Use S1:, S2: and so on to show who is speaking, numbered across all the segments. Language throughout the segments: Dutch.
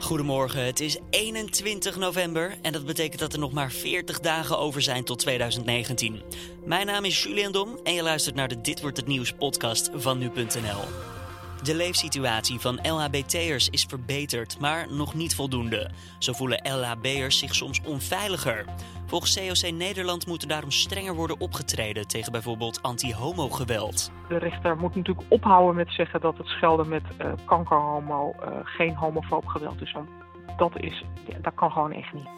S1: Goedemorgen, het is 21 november en dat betekent dat er nog maar 40 dagen over zijn tot 2019. Mijn naam is Julian Dom en je luistert naar de Dit Wordt Het Nieuws podcast van Nu.nl. De leefsituatie van LHBT'ers is verbeterd, maar nog niet voldoende. Zo voelen LHB'ers zich soms onveiliger. Volgens COC Nederland moet er daarom strenger worden opgetreden tegen bijvoorbeeld anti-homo-geweld.
S2: De rechter moet natuurlijk ophouden met zeggen dat het schelden met uh, kankerhomo uh, geen homofoob geweld is. Want dat, is, dat kan gewoon echt niet.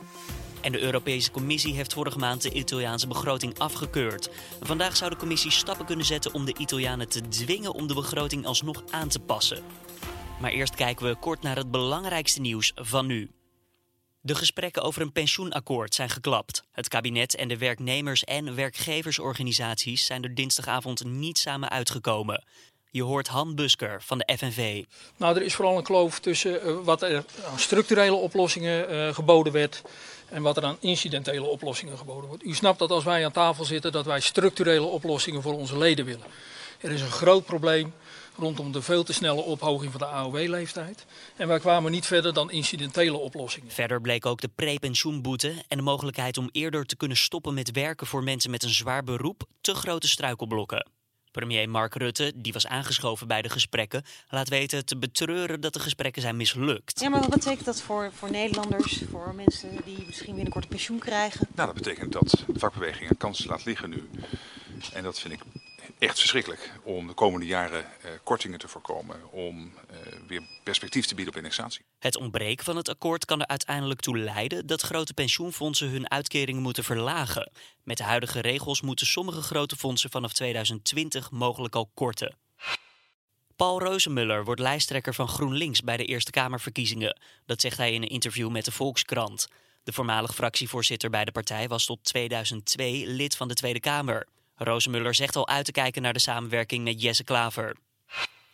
S1: En de Europese Commissie heeft vorige maand de Italiaanse begroting afgekeurd. Vandaag zou de Commissie stappen kunnen zetten om de Italianen te dwingen om de begroting alsnog aan te passen. Maar eerst kijken we kort naar het belangrijkste nieuws van nu. De gesprekken over een pensioenakkoord zijn geklapt. Het kabinet en de werknemers- en werkgeversorganisaties zijn er dinsdagavond niet samen uitgekomen. Je hoort Han Busker van de FNV.
S3: Nou, er is vooral een kloof tussen uh, wat er aan structurele oplossingen uh, geboden werd en wat er aan incidentele oplossingen geboden wordt. U snapt dat als wij aan tafel zitten dat wij structurele oplossingen voor onze leden willen. Er is een groot probleem rondom de veel te snelle ophoging van de AOW-leeftijd. En wij kwamen niet verder dan incidentele oplossingen.
S1: Verder bleek ook de prepensioenboete en de mogelijkheid om eerder te kunnen stoppen met werken voor mensen met een zwaar beroep te grote struikelblokken. Premier Mark Rutte, die was aangeschoven bij de gesprekken, laat weten te betreuren dat de gesprekken zijn mislukt.
S4: Ja, maar wat betekent dat voor, voor Nederlanders, voor mensen die misschien binnenkort een pensioen krijgen?
S5: Nou, dat betekent dat de vakbeweging een kans laat liggen nu. En dat vind ik echt verschrikkelijk om de komende jaren uh, kortingen te voorkomen, om uh, weer perspectief te bieden op indexatie.
S1: Het ontbreken van het akkoord kan er uiteindelijk toe leiden dat grote pensioenfondsen hun uitkeringen moeten verlagen. Met de huidige regels moeten sommige grote fondsen vanaf 2020 mogelijk al korten. Paul Rozenmuller wordt lijsttrekker van GroenLinks bij de Eerste Kamerverkiezingen. Dat zegt hij in een interview met de Volkskrant. De voormalig fractievoorzitter bij de partij was tot 2002 lid van de Tweede Kamer. Rozenmuller zegt al uit te kijken naar de samenwerking met Jesse Klaver.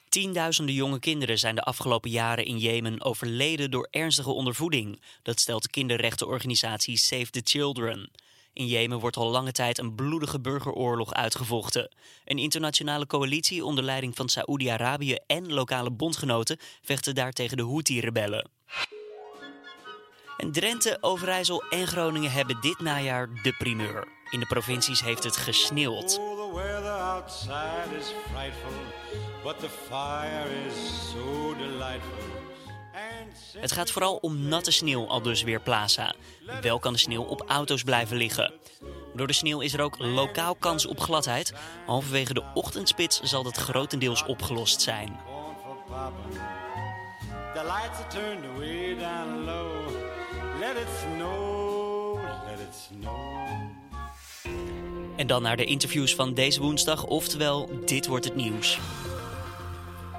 S1: Tienduizenden jonge kinderen zijn de afgelopen jaren in Jemen overleden door ernstige ondervoeding. Dat stelt de kinderrechtenorganisatie Save the Children. In Jemen wordt al lange tijd een bloedige burgeroorlog uitgevochten. Een internationale coalitie onder leiding van Saoedi-Arabië en lokale bondgenoten vechten daar tegen de Houthi-rebellen. En Drenthe, Overijssel en Groningen hebben dit najaar de primeur. In de provincies heeft het gesneeuwd. Het gaat vooral om natte sneeuw, al dus weer Plaza. Wel kan de sneeuw op auto's blijven liggen. Door de sneeuw is er ook lokaal kans op gladheid. Halverwege de ochtendspits zal dat grotendeels opgelost zijn. Let it snow, let it snow. En dan naar de interviews van deze woensdag, oftewel Dit wordt het nieuws.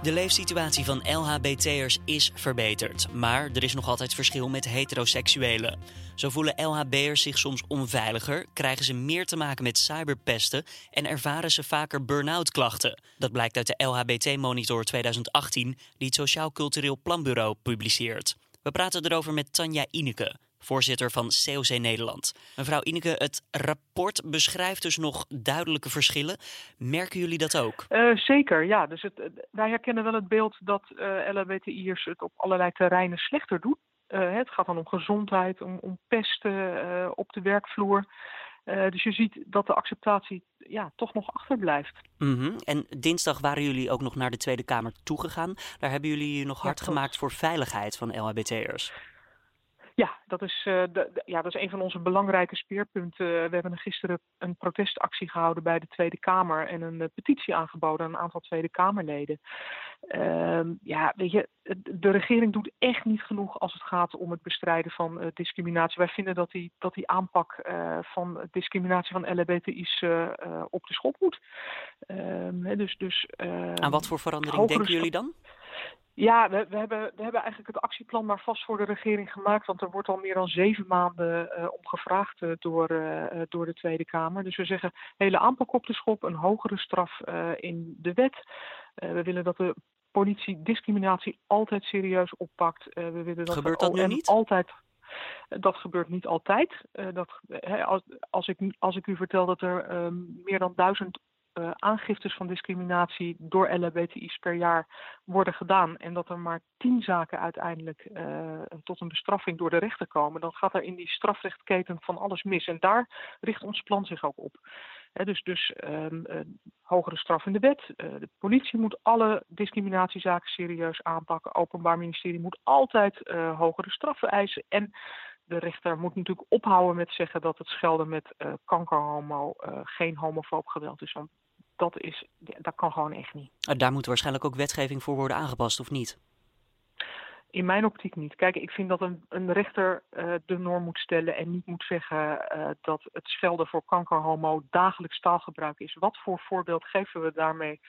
S1: De leefsituatie van LHBT'ers is verbeterd, maar er is nog altijd verschil met heteroseksuelen. Zo voelen LHB'ers zich soms onveiliger, krijgen ze meer te maken met cyberpesten en ervaren ze vaker burn-out klachten. Dat blijkt uit de LHBT Monitor 2018, die het Sociaal Cultureel Planbureau publiceert. We praten erover met Tanja Ineke, voorzitter van COC Nederland. Mevrouw Ineke, het rapport beschrijft dus nog duidelijke verschillen. Merken jullie dat ook?
S2: Uh, zeker, ja. Dus het, wij herkennen wel het beeld dat uh, LHBTI'ers het op allerlei terreinen slechter doen. Uh, het gaat dan om gezondheid, om, om pesten op de werkvloer. dus je ziet dat de acceptatie ja, toch nog achterblijft.
S1: Mm -hmm. En dinsdag waren jullie ook nog naar de Tweede Kamer toegegaan. Daar hebben jullie nog hard ja, gemaakt voor veiligheid van LHBT'ers.
S2: Ja, dat is, uh, de, ja, dat is een van onze belangrijke speerpunten. We hebben gisteren een protestactie gehouden bij de Tweede Kamer en een uh, petitie aangeboden aan een aantal Tweede Kamerleden. Uh, ja, weet je, de regering doet echt niet genoeg als het gaat om het bestrijden van discriminatie. Wij vinden dat die, dat die aanpak van discriminatie van LHBTI's op de schop moet. Ehm, dus, dus,
S1: aan wat voor verandering denken jullie dan?
S2: Ja, we, we, hebben, we hebben eigenlijk het actieplan maar vast voor de regering gemaakt. Want er wordt al meer dan zeven maanden uh, om gevraagd uh, door, uh, door de Tweede Kamer. Dus we zeggen hele aanpak op de schop, een hogere straf in de wet. we willen dat de politie discriminatie altijd serieus oppakt. we willen dat
S1: Gebeurt dat nu niet?
S2: Altijd, dat gebeurt niet altijd. dat, als, als, ik, als ik u vertel dat er meer dan duizend uh, aangiftes van discriminatie door LHBTI's per jaar worden gedaan en dat er maar tien zaken uiteindelijk uh, tot een bestraffing door de rechter komen, dan gaat er in die strafrechtketen van alles mis. En daar richt ons plan zich ook op. Dus dus um, uh, hogere straf in de wet. de politie moet alle discriminatiezaken serieus aanpakken. Openbaar ministerie moet altijd hogere straffen eisen. En de rechter moet natuurlijk ophouden met zeggen dat het schelden met kankerhomo geen homofoob geweld is. Dat, is, dat kan gewoon echt niet.
S1: Daar moet waarschijnlijk ook wetgeving voor worden aangepast, of niet?
S2: In mijn optiek niet. Kijk, ik vind dat een, een rechter uh, de norm moet stellen en niet moet zeggen uh, dat het schelden voor kankerhomo dagelijks taalgebruik is. Wat voor voorbeeld geven we daarmee?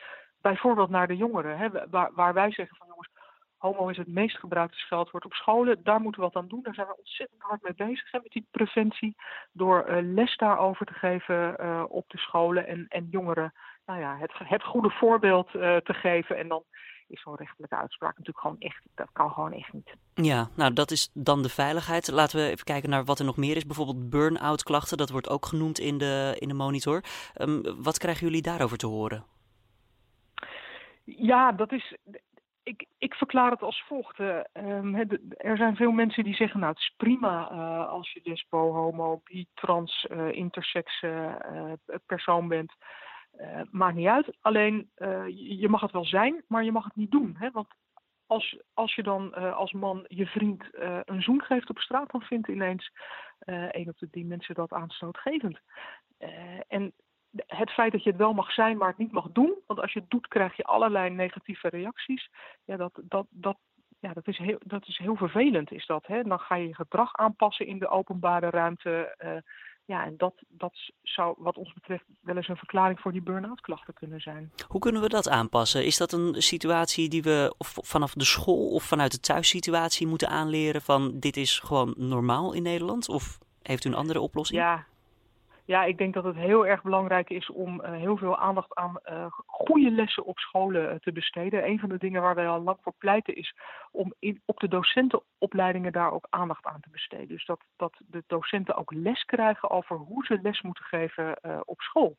S2: Bijvoorbeeld naar de jongeren, hè, waar, waar wij zeggen van jongens, homo is het meest gebruikte scheldwoord op scholen. Daar moeten we wat aan doen. Daar zijn we ontzettend hard mee bezig hè, met die preventie. Door uh, les daarover te geven op de scholen en, en jongeren nou ja, het, het goede voorbeeld uh, te geven. En dan is zo'n rechtelijke uitspraak natuurlijk gewoon echt, dat kan gewoon echt niet.
S1: Ja, nou dat is dan de veiligheid. Laten we even kijken naar wat er nog meer is. Bijvoorbeeld burn-out klachten, dat wordt ook genoemd in de, in de monitor. Um, wat krijgen jullie daarover te horen?
S2: Ja, dat is, ik, ik verklaar het als volgt. Uh, um, er zijn veel mensen die zeggen, nou het is prima uh, als je lesbo, homo, bi, trans, uh, intersex persoon bent. Maakt niet uit. Alleen je mag het wel zijn, maar je mag het niet doen. Hè? Want als, als je dan als man je vriend een zoen geeft op straat, dan vindt ineens een op de drie mensen dat aanstootgevend. en het feit dat je het wel mag zijn, maar het niet mag doen. Want als je het doet, krijg je allerlei negatieve reacties. Ja, dat, dat, dat, ja, dat, is, heel, dat is heel vervelend, is dat. Hè? Dan ga je je gedrag aanpassen in de openbare ruimte. Ja, en dat, dat zou wat ons betreft wel eens een verklaring voor die burn-out klachten kunnen zijn.
S1: Hoe kunnen we dat aanpassen? Is dat een situatie die we of vanaf de school of vanuit de thuissituatie moeten aanleren van dit is gewoon normaal in Nederland? Of heeft u een andere oplossing?
S2: Ja, ja, ik denk dat het heel erg belangrijk is om uh, heel veel aandacht aan uh, goede lessen op scholen uh, te besteden. Een van de dingen waar wij al lang voor pleiten is om in, op de docentenopleidingen daar ook aandacht aan te besteden. Dus dat, dat de docenten ook les krijgen over hoe ze les moeten geven op school.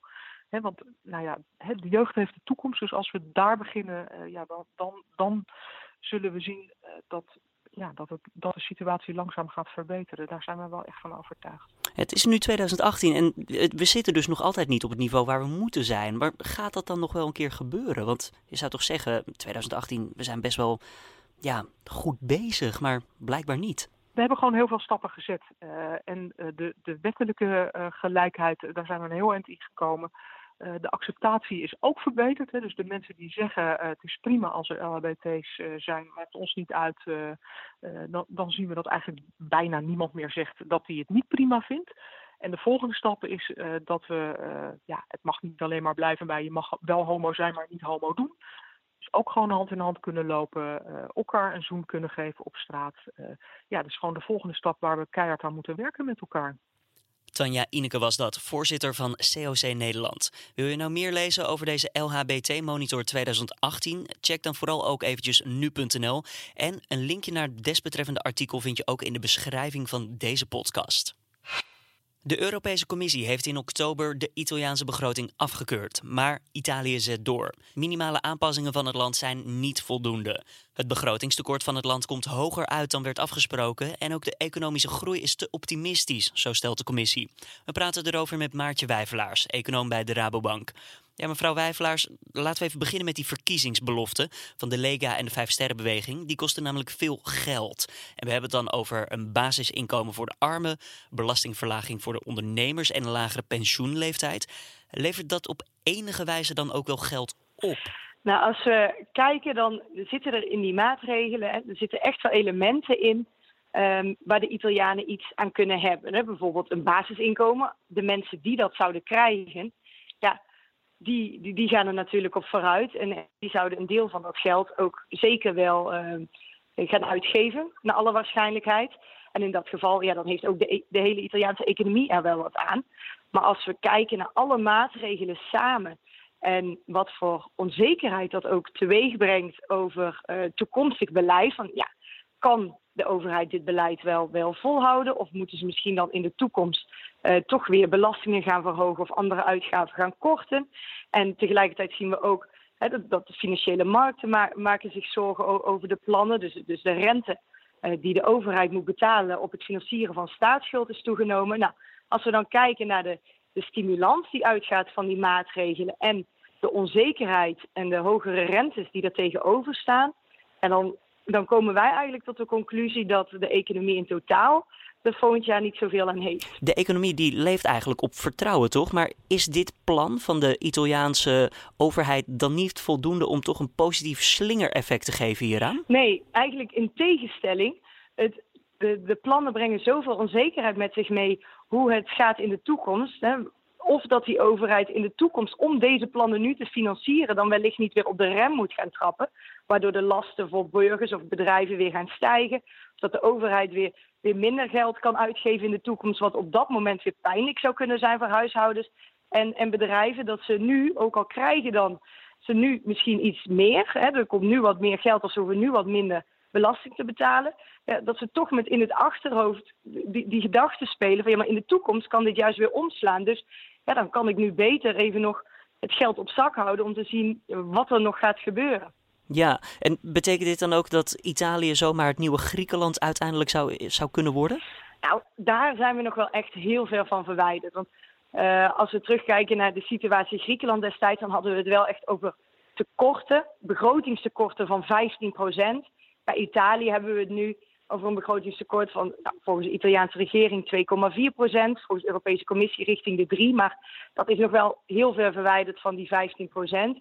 S2: Want nou ja, de jeugd heeft de toekomst, dus als we daar beginnen, ja, dan, dan, dan zullen we zien dat ja, dat, het, dat de situatie langzaam gaat verbeteren. Daar zijn we wel echt van overtuigd.
S1: Het is nu 2018 en we zitten dus nog altijd niet op het niveau waar we moeten zijn. Maar gaat dat dan nog wel een keer gebeuren? Want je zou toch zeggen, 2018, we zijn best wel ja, goed bezig, maar blijkbaar niet.
S2: We hebben gewoon heel veel stappen gezet. Uh, en uh, de, de wettelijke uh, gelijkheid, daar zijn we een heel eind in gekomen. Uh, de acceptatie is ook verbeterd. Hè? Dus de mensen die zeggen uh, het is prima als er LHBT's uh, zijn, maakt ons niet uit. Dan, dan, zien we dat eigenlijk bijna niemand meer zegt dat hij het niet prima vindt. En de volgende stap is dat we, ja, het mag niet alleen maar blijven bij je mag wel homo zijn, maar niet homo doen. Dus ook gewoon hand in hand kunnen lopen, elkaar een zoen kunnen geven op straat. ja, dat is gewoon de volgende stap waar we keihard aan moeten werken met elkaar.
S1: Tanja Ineke was dat, voorzitter van COC Nederland. Wil je nou meer lezen over deze LHBT Monitor 2018? Check dan vooral ook eventjes nu.nl. En een linkje naar het desbetreffende artikel vind je ook in de beschrijving van deze podcast. De Europese Commissie heeft in oktober de Italiaanse begroting afgekeurd, maar Italië zet door. Minimale aanpassingen van het land zijn niet voldoende. Het begrotingstekort van het land komt hoger uit dan werd afgesproken en ook de economische groei is te optimistisch, zo stelt de commissie. We praten erover met Maartje Wijvelaars, econoom bij de Rabobank. Ja, mevrouw Wijvelaars, laten we even beginnen met die verkiezingsbelofte van de Lega en de Vijfsterrenbeweging. Die kosten namelijk veel geld. En we hebben het dan over een basisinkomen voor de armen, belastingverlaging voor de ondernemers en een lagere pensioenleeftijd. Levert dat op enige wijze dan ook wel geld op?
S6: Nou, als we kijken, dan zitten er in die maatregelen, er zitten echt wel elementen in um, waar de Italianen iets aan kunnen hebben. Hè? Bijvoorbeeld een basisinkomen. De mensen die dat zouden krijgen, die, die, die gaan er natuurlijk op vooruit. En die zouden een deel van dat geld ook zeker wel uh, gaan uitgeven, naar alle waarschijnlijkheid. En in dat geval, ja, dan heeft ook de, de hele Italiaanse economie er wel wat aan. Maar als we kijken naar alle maatregelen samen en wat voor onzekerheid dat ook teweeg brengt over uh, toekomstig beleid, van ja, kan de overheid dit beleid wel, wel volhouden? Of moeten ze misschien dan in de toekomst toch weer belastingen gaan verhogen of andere uitgaven gaan korten. En tegelijkertijd zien we ook hè, dat, dat, de financiële markten maken zich zorgen over de plannen. Dus, dus de rente die de overheid moet betalen op het financieren van staatsschuld is toegenomen. Nou, als we dan kijken naar de, de stimulans die uitgaat van die maatregelen en de onzekerheid en de hogere rentes die er tegenover staan. En dan, dan komen wij eigenlijk tot de conclusie dat de economie in totaal er volgend jaar niet zoveel aan heeft.
S1: De economie die leeft eigenlijk op vertrouwen, toch? Maar is dit plan van de Italiaanse overheid dan niet voldoende om toch een positief slingereffect te geven hieraan?
S6: Nee, eigenlijk in tegenstelling. Het, de, de plannen brengen zoveel onzekerheid met zich mee hoe het gaat in de toekomst. Hè. Of dat die overheid in de toekomst, om deze plannen nu te financieren, dan wellicht niet weer op de rem moet gaan trappen. Waardoor de lasten voor burgers of bedrijven weer gaan stijgen. Of dat de overheid weer, weer minder geld kan uitgeven in de toekomst, wat op dat moment weer pijnlijk zou kunnen zijn voor huishoudens en, en bedrijven. Dat ze nu, ook al krijgen dan ze nu misschien iets meer, hè, er komt nu wat meer geld of ze hoeven nu wat minder belasting te betalen. Dat ze toch met in het achterhoofd die, die gedachten spelen van ja, maar in de toekomst kan dit juist weer omslaan. Dus ja, dan kan ik nu beter even nog het geld op zak houden om te zien wat er nog gaat gebeuren.
S1: Ja, en betekent dit dan ook dat Italië zomaar het nieuwe Griekenland uiteindelijk zou, zou kunnen worden?
S6: Nou, daar zijn we nog wel echt heel ver van verwijderd. Want uh, als we terugkijken naar de situatie in Griekenland destijds, dan hadden we het wel echt over tekorten, begrotingstekorten van 15 procent. Bij Italië hebben we het nu over een begrotingstekort van nou, volgens de Italiaanse regering 2,4 procent. Volgens de Europese Commissie richting de 3. Maar dat is nog wel heel ver verwijderd van die 15 procent.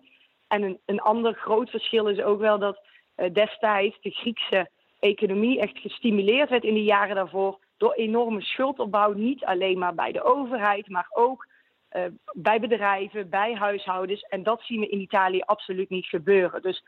S6: En een, een ander groot verschil is ook wel dat uh, destijds de Griekse economie echt gestimuleerd werd in de jaren daarvoor door enorme schuldopbouw. Niet alleen maar bij de overheid, maar ook uh, bij bedrijven, bij huishoudens. En dat zien we in Italië absoluut niet gebeuren. Dus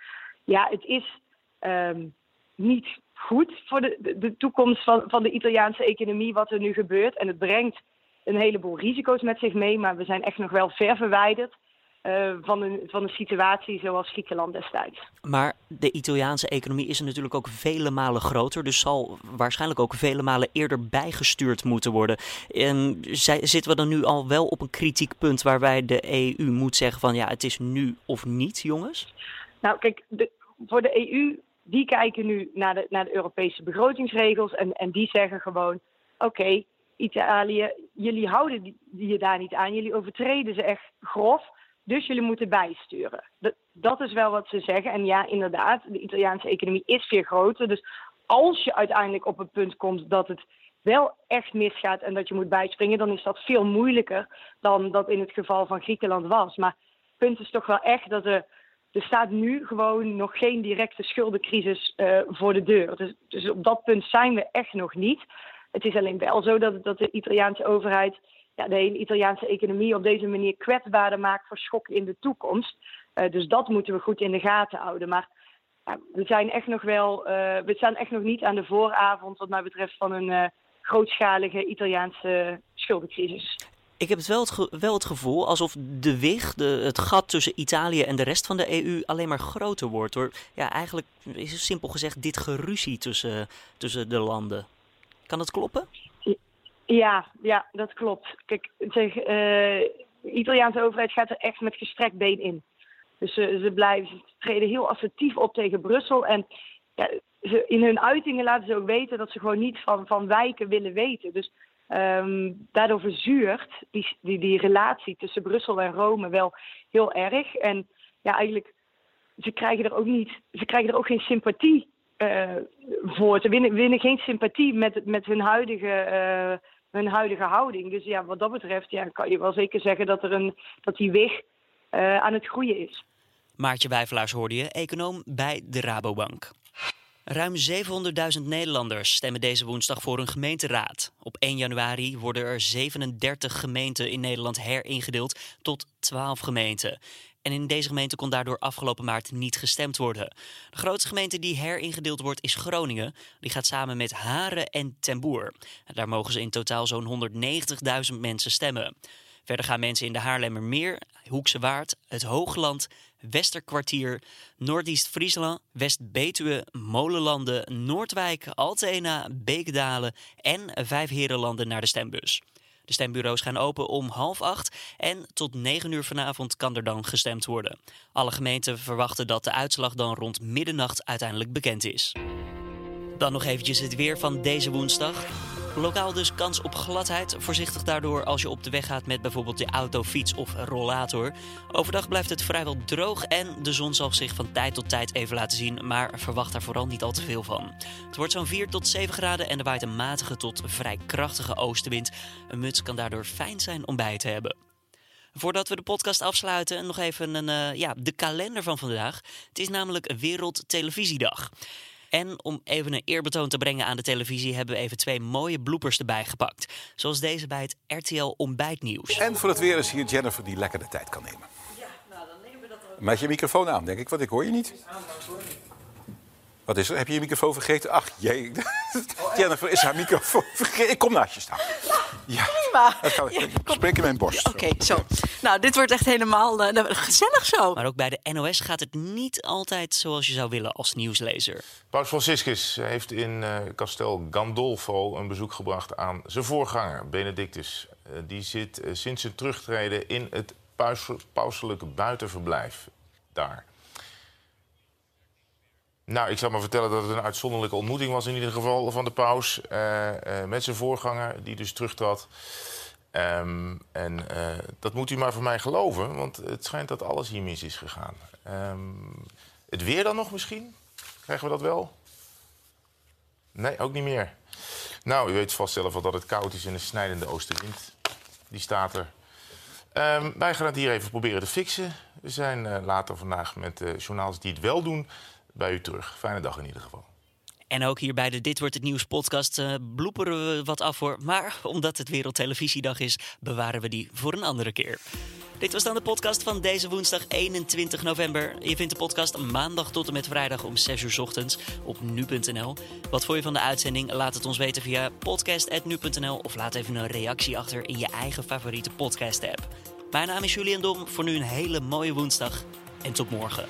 S6: ja, het is um, niet goed voor de, de, toekomst van, van de Italiaanse economie wat er nu gebeurt. En het brengt een heleboel risico's met zich mee, maar we zijn echt nog wel ver verwijderd. Uh, van, een, van een situatie zoals Griekenland destijds.
S1: Maar de Italiaanse economie is natuurlijk ook vele malen groter, dus zal waarschijnlijk ook vele malen eerder bijgestuurd moeten worden. En zitten we dan nu al wel op een kritiek punt waarbij de EU moet zeggen van ja, het is nu of niet, jongens?
S6: Nou, kijk, de, voor de EU die kijken nu naar de, naar de Europese begrotingsregels en, en die zeggen gewoon: oké, Italië, jullie houden je daar niet aan, jullie overtreden ze echt grof, dus jullie moeten bijsturen. Dat, dat is wel wat ze zeggen. En ja, inderdaad, de Italiaanse economie is veel groter. Dus als je uiteindelijk op het punt komt dat het wel echt misgaat en dat je moet bijspringen, dan is dat veel moeilijker dan dat in het geval van Griekenland was. Maar het punt is toch wel echt dat er er staat nu gewoon nog geen directe schuldencrisis uh, voor de deur. Dus, dus, op dat punt zijn we echt nog niet. Het is alleen wel zo dat, dat de Italiaanse overheid ja, de hele Italiaanse economie op deze manier kwetsbaarder maakt voor schokken in de toekomst. Uh, dus dat moeten we goed in de gaten houden. Maar we zijn echt nog wel, uh, we staan echt nog niet aan de vooravond wat mij betreft van een grootschalige Italiaanse schuldencrisis
S1: ik heb wel, het wel het gevoel alsof de wig, de, het gat tussen Italië en de rest van de EU alleen maar groter wordt. Door, ja, eigenlijk is simpel gezegd dit geruzie tussen, tussen de landen. Kan dat kloppen?
S6: Ja, ja, dat klopt. Kijk, zeg, de Italiaanse overheid gaat er echt met gestrekt been in. Dus ze, blijven ze treden heel assertief op tegen Brussel. En ja, in hun uitingen laten ze ook weten dat ze gewoon niet van, van wijken willen weten. Dus Um, daardoor verzuurt die, die, die relatie tussen Brussel en Rome wel heel erg. En ja, eigenlijk, ze krijgen er ook niet, ze krijgen er ook geen sympathie uh, voor. Ze winnen, winnen geen sympathie met, met hun, huidige, uh, hun huidige houding. Dus ja, wat dat betreft ja, kan je wel zeker zeggen dat, er een, dat die weg uh, aan het groeien is.
S1: Maartje Wijvelaars hoorde je, econoom bij de Rabobank. Ruim 700.000 Nederlanders stemmen deze woensdag voor een gemeenteraad. Op 1 januari worden er 37 gemeenten in Nederland heringedeeld tot 12 gemeenten. En in deze gemeente kon daardoor afgelopen maart niet gestemd worden. De grootste gemeente die heringedeeld wordt is Groningen. Die gaat samen met Haren en Temboer. Daar mogen ze in totaal zo'n 190.000 mensen stemmen. Verder gaan mensen in de Haarlemmermeer, Hoekse Waard, het Hoogland, Westerkwartier, Noordoost-Friesland, West-Betuwe, Molenlanden, Noordwijk, Altena, Beekdalen en Vijfherenlanden naar de stembus. De stembureaus gaan open om half acht en tot negen uur vanavond kan er dan gestemd worden. Alle gemeenten verwachten dat de uitslag dan rond middernacht uiteindelijk bekend is. Dan nog eventjes het weer van deze woensdag. Lokaal dus kans op gladheid. Voorzichtig daardoor als je op de weg gaat met bijvoorbeeld je auto, fiets of rollator. Overdag blijft het vrijwel droog en de zon zal zich van tijd tot tijd even laten zien. Maar verwacht daar vooral niet al te veel van. Het wordt zo'n 4 tot 7 graden en er waait een matige tot vrij krachtige oostenwind. Een muts kan daardoor fijn zijn om bij te hebben. Voordat we de podcast afsluiten, nog even een, uh, ja, de kalender van vandaag. Het is namelijk Wereld Televisiedag. En om even een eerbetoon te brengen aan de televisie, hebben we even twee mooie bloopers erbij gepakt. Zoals deze bij het RTL Ontbijtnieuws.
S7: En voor het weer is hier Jennifer die lekker de tijd kan nemen. Ja, nou dan nemen we dat ook. Met je microfoon aan, denk ik, want ik hoor je niet. Wat is er? Heb je je microfoon vergeten? Ach jee. Jennifer is haar microfoon vergeten. Ik kom naast je staan.
S8: Ja, prima.
S7: Ja, Spreek in mijn borst.
S8: Oké, zo. Nou, dit wordt echt helemaal uh, gezellig zo.
S1: Maar ook bij de NOS gaat het niet altijd zoals je zou willen als nieuwslezer.
S9: Paus Franciscus heeft in uh, Castel Gandolfo een bezoek gebracht aan zijn voorganger, Benedictus. Uh, die zit sinds zijn terugtreden in het paus pauselijke buitenverblijf daar. Nou, ik zal maar vertellen dat het een uitzonderlijke ontmoeting was in ieder geval van de paus uh, uh, met zijn voorganger, die dus terugtrad. Um, en uh, dat moet u maar voor mij geloven, want het schijnt dat alles hier mis is gegaan. Um, het weer dan nog misschien? Krijgen we dat wel? Nee, ook niet meer. Nou, u weet vast zelf wel dat het koud is en een snijdende oostenwind. Die staat er. Um, wij gaan het hier even proberen te fixen. We zijn later vandaag met journaals die het wel doen bij u terug. Fijne dag in ieder geval.
S1: En ook hier bij de Dit Wordt Het Nieuws podcast uh, bloeperen we wat af voor. Maar omdat het Wereldtelevisiedag is, bewaren we die voor een andere keer. Dit was dan de podcast van deze woensdag 21 november. Je vindt de podcast maandag tot en met vrijdag om 6 uur ochtends op nu.nl. Wat vond je van de uitzending? Laat het ons weten via podcast.nu.nl of laat even een reactie achter in je eigen favoriete podcast app. Mijn naam is Julian Dom. Voor nu een hele mooie woensdag en tot morgen.